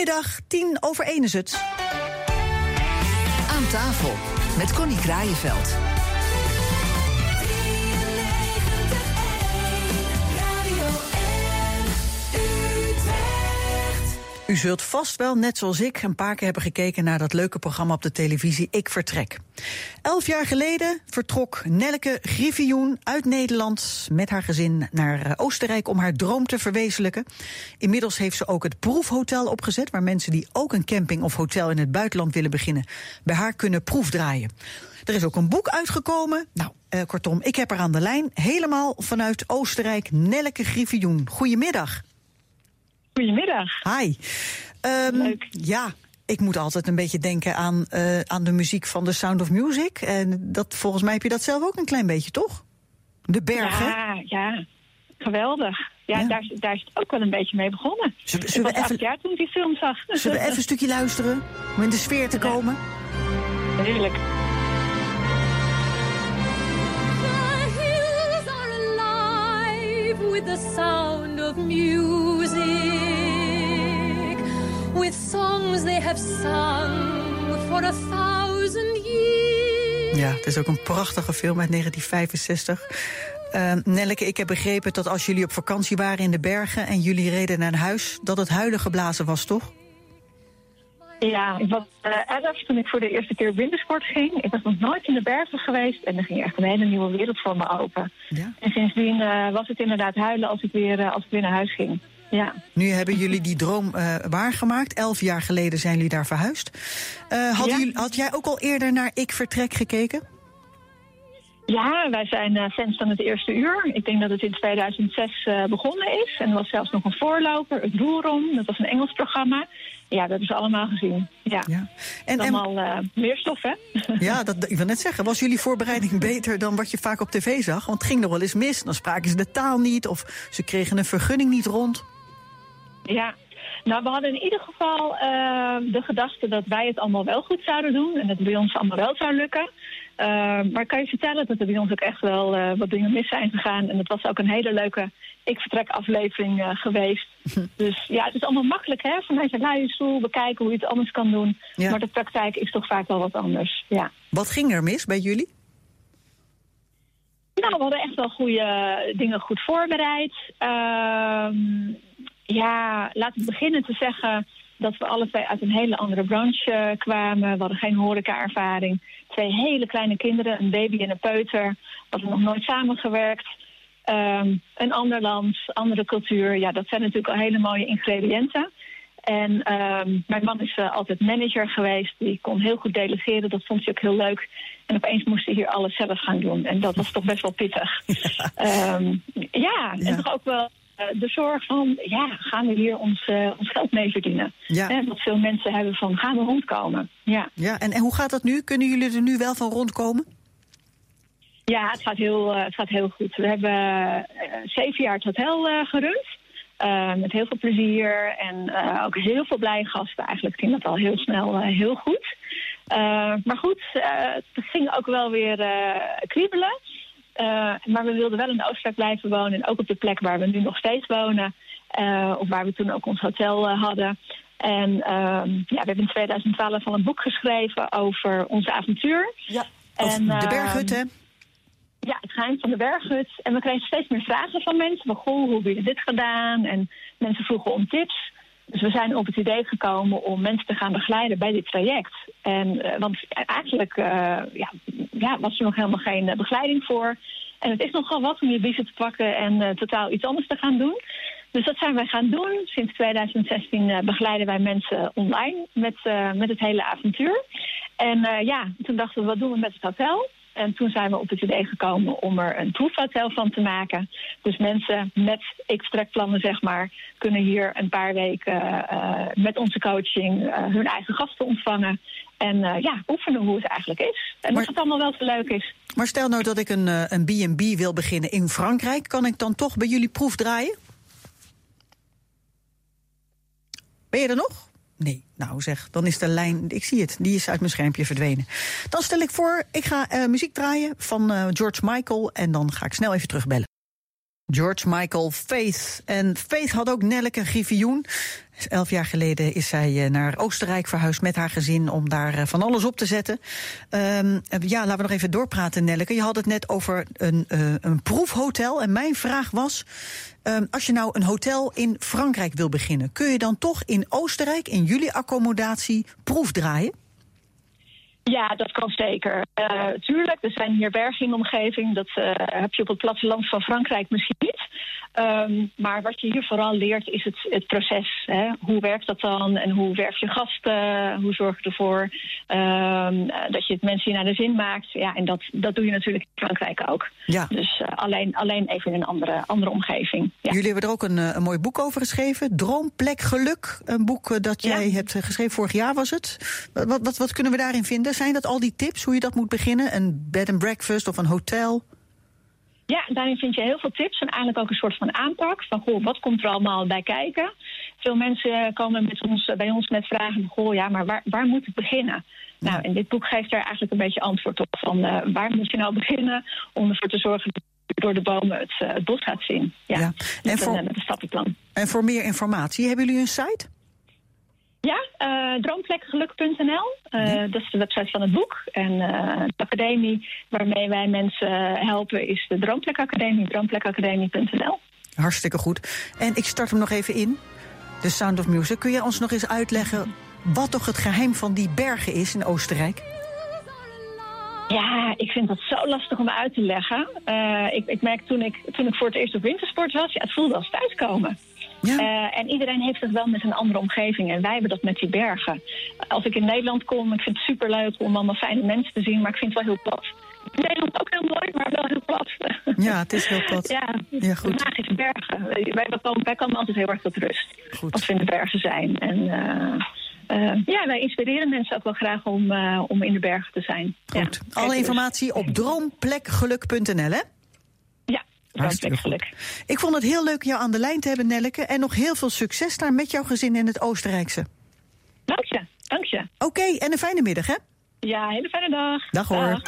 Goedemiddag, tien over één is het. Aan tafel met Connie Kraaienveld. U zult vast wel, net zoals ik, een paar keer hebben gekeken naar dat leuke programma op de televisie Ik Vertrek. Elf jaar geleden vertrok Nelke Griffioen uit Nederland met haar gezin naar eh, Oostenrijk om haar droom te verwezenlijken. Inmiddels heeft ze ook het proefhotel opgezet, waar mensen die ook een camping of hotel in het buitenland willen beginnen, bij haar kunnen proefdraaien. Er is ook een boek uitgekomen. Nou, eh, kortom, ik heb er aan de lijn, helemaal vanuit Oostenrijk, Nelke Griffioen. Goedemiddag. Goedemiddag. Hi. Um, Leuk. Ja, ik moet altijd een beetje denken aan, uh, aan de muziek van The Sound of Music. En dat, volgens mij heb je dat zelf ook een klein beetje, toch? De bergen. Ja, ja. Geweldig. Ja, ja. Daar, daar is het ook wel een beetje mee begonnen. Zullen, zullen we even... jaar toen ik die film zag. Zullen we even een stukje luisteren? Om in de sfeer te komen? Heerlijk. With the sound of music, with songs they have sung for a thousand years. Ja, het is ook een prachtige film uit 1965. Uh, Nelleke, ik heb begrepen dat als jullie op vakantie waren in de bergen en jullie reden naar huis, dat het huilen geblazen was, toch? Ja, ik was uh, elf toen ik voor de eerste keer wintersport ging. Ik was nog nooit in de bergen geweest en er ging echt een hele nieuwe wereld voor me open. Ja. En sindsdien uh, was het inderdaad huilen als ik weer, uh, als ik weer naar huis ging. Ja. Nu hebben jullie die droom waargemaakt. Elf jaar geleden zijn jullie daar verhuisd. had, ja. jullie, had jij ook al eerder naar Ik Vertrek gekeken? Ja, wij zijn fans van het eerste uur. Ik denk dat het in 2006 begonnen is. En er was zelfs nog een voorloper, het Roerom. Dat was een Engels programma. Ja, dat hebben ze allemaal gezien. Ja. ja. En, allemaal uh, meer stof, hè? Ja, dat, ik wil net zeggen, was jullie voorbereiding beter dan wat je vaak op tv zag? Want het ging nog wel eens mis. Dan spraken ze de taal niet of ze kregen een vergunning niet rond. Ja, nou, we hadden in ieder geval uh, de gedachte dat wij het allemaal wel goed zouden doen. En dat het bij ons allemaal wel zou lukken. Uh, maar kan je vertellen dat er bij ons ook echt wel uh, wat dingen mis zijn gegaan. En het was ook een hele leuke ik vertrek aflevering uh, geweest. dus ja, het is allemaal makkelijk hè. Vanuit je luie stoel bekijken hoe je het anders kan doen. Ja. Maar de praktijk is toch vaak wel wat anders. Ja. Wat ging er mis bij jullie? Nou, we hadden echt wel goede dingen goed voorbereid. Uh, ja, laten we beginnen te zeggen dat we alle twee uit een hele andere branche uh, kwamen. We hadden geen horeca-ervaring. Twee hele kleine kinderen, een baby en een peuter. We hadden nog nooit samengewerkt. Um, een ander land, andere cultuur. Ja, dat zijn natuurlijk al hele mooie ingrediënten. En um, mijn man is uh, altijd manager geweest. Die kon heel goed delegeren. Dat vond hij ook heel leuk. En opeens moest hij hier alles zelf gaan doen. En dat was toch best wel pittig. Ja, um, ja, ja. en toch ook wel de zorg van, ja, gaan we hier ons, uh, ons geld mee verdienen? Ja. Hè, wat veel mensen hebben van, gaan we rondkomen? Ja, ja en, en hoe gaat dat nu? Kunnen jullie er nu wel van rondkomen? Ja, het gaat heel, uh, het gaat heel goed. We hebben zeven jaar het hotel uh, gerund. met heel veel plezier en ook heel veel blije gasten. Eigenlijk ging dat al heel snel heel goed. maar goed, het ging ook wel weer kriebelen. Uh, maar we wilden wel in Oostenrijk blijven wonen. En ook op de plek waar we nu nog steeds wonen. Uh, of waar we toen ook ons hotel uh, hadden. En ja, we hebben in 2012 al een boek geschreven over onze avontuur. Ja, en, de berghut, hè? Ja, het geheim van de berghut. En we kregen steeds meer vragen van mensen. Van, goh, hoe hebben jullie dit gedaan? En mensen vroegen om tips. Dus we zijn op het idee gekomen om mensen te gaan begeleiden bij dit traject. En, uh, want eigenlijk uh, ja, ja, was er nog helemaal geen uh, begeleiding voor. En het is nogal wat om je biezen te pakken en totaal iets anders te gaan doen. Dus dat zijn wij gaan doen. Sinds 2016 begeleiden wij mensen online met, met het hele avontuur. En ja, toen dachten we, wat doen we met het hotel? En toen zijn we op het idee gekomen om er een proefhotel van te maken. Dus mensen met ik-trekplannen, zeg maar, kunnen hier een paar weken uh, met onze coaching uh, hun eigen gasten ontvangen. En uh, ja, oefenen hoe het eigenlijk is. En maar, dat het allemaal wel zo leuk is. Maar stel nou dat ik een, een B&B wil beginnen in Frankrijk. Kan ik dan toch bij jullie proef draaien? Ben je er nog? Nee, nou zeg, dan is de lijn, ik zie het, die is uit mijn schermpje verdwenen. Dan stel ik voor, ik ga uh, muziek draaien van uh, George Michael en dan ga ik snel even terugbellen. George Michael Faith. En Faith had ook Nelleke Griffioen. Elf jaar geleden is zij eh, naar Oostenrijk verhuisd met haar gezin om daar eh, van alles op te zetten. Um, ja, laten we nog even doorpraten, Nelleke. Je had het net over een, uh, een proefhotel. En mijn vraag was: um, als je nou een hotel in Frankrijk wil beginnen, kun je dan toch in Oostenrijk in jullie accommodatie proefdraaien? Ja, dat kan zeker. Uh, tuurlijk, er zijn hier bergen in de omgeving. Dat uh, heb je op het platteland van Frankrijk misschien niet. Um, maar wat je hier vooral leert is het, het proces. Hè? Hoe werkt dat dan en hoe werf je gasten? Hoe zorg je ervoor um, dat je het mensen hier naar de zin maakt? Ja, en dat, dat doe je natuurlijk in Frankrijk ook. Ja. Dus uh, alleen, alleen even in een andere, andere omgeving. Ja. Jullie hebben er ook een, een mooi boek over geschreven. Droomplek Geluk. Een boek dat jij ja. hebt geschreven vorig jaar was het. Wat, wat, wat kunnen we daarin vinden? Zijn dat al die tips hoe je dat moet beginnen? Een bed and breakfast of een hotel? Ja, daarin vind je heel veel tips en eigenlijk ook een soort van aanpak. Van goh, wat komt er allemaal bij kijken? Veel mensen komen met ons, bij ons met vragen goh, ja, maar waar, waar moet ik beginnen? Ja. Nou, en dit boek geeft daar eigenlijk een beetje antwoord op. Van uh, waar moet je nou beginnen om ervoor te zorgen dat je door de bomen het, uh, het bos gaat zien? Ja, ja. En voor, een, met een stappenplan. En voor meer informatie, hebben jullie een site? Ja, uh, droomplekgeluk.nl. Uh, ja. Dat is de website van het boek. En uh, de academie waarmee wij mensen helpen is de Droomplekacademie, droomplekacademie.nl. Hartstikke goed. En ik start hem nog even in. The Sound of Music. Kun je ons nog eens uitleggen wat toch het geheim van die bergen is in Oostenrijk? Ja, ik vind dat zo lastig om uit te leggen. Uh, ik, ik merk toen ik, toen ik voor het eerst op wintersport was, ja, het voelde als thuiskomen. Ja. Uh, en iedereen heeft het wel met een andere omgeving. En wij hebben dat met die bergen. Als ik in Nederland kom, ik vind het superleuk om allemaal fijne mensen te zien, maar ik vind het wel heel plat. In Nederland ook heel mooi, maar wel heel plat. Ja, het is heel plat. ja, ja goed. magische bergen. Wij, wij, komen, wij komen altijd heel erg tot rust. Goed. Wat vinden bergen zijn. En uh, eh, ja, wij inspireren mensen ook wel graag om, eh, om in de bergen te zijn. Goed. Alle informatie op droomplekgeluk.nl, hè? Ja, droomplekgeluk. Ik vond het heel leuk jou aan de lijn te hebben, Nelleke. En nog heel veel succes daar met jouw gezin in het Oostenrijkse. Dank je, dank je. Oké, en een fijne middag, hè? Ja, hele fijne dag. Dag hoor.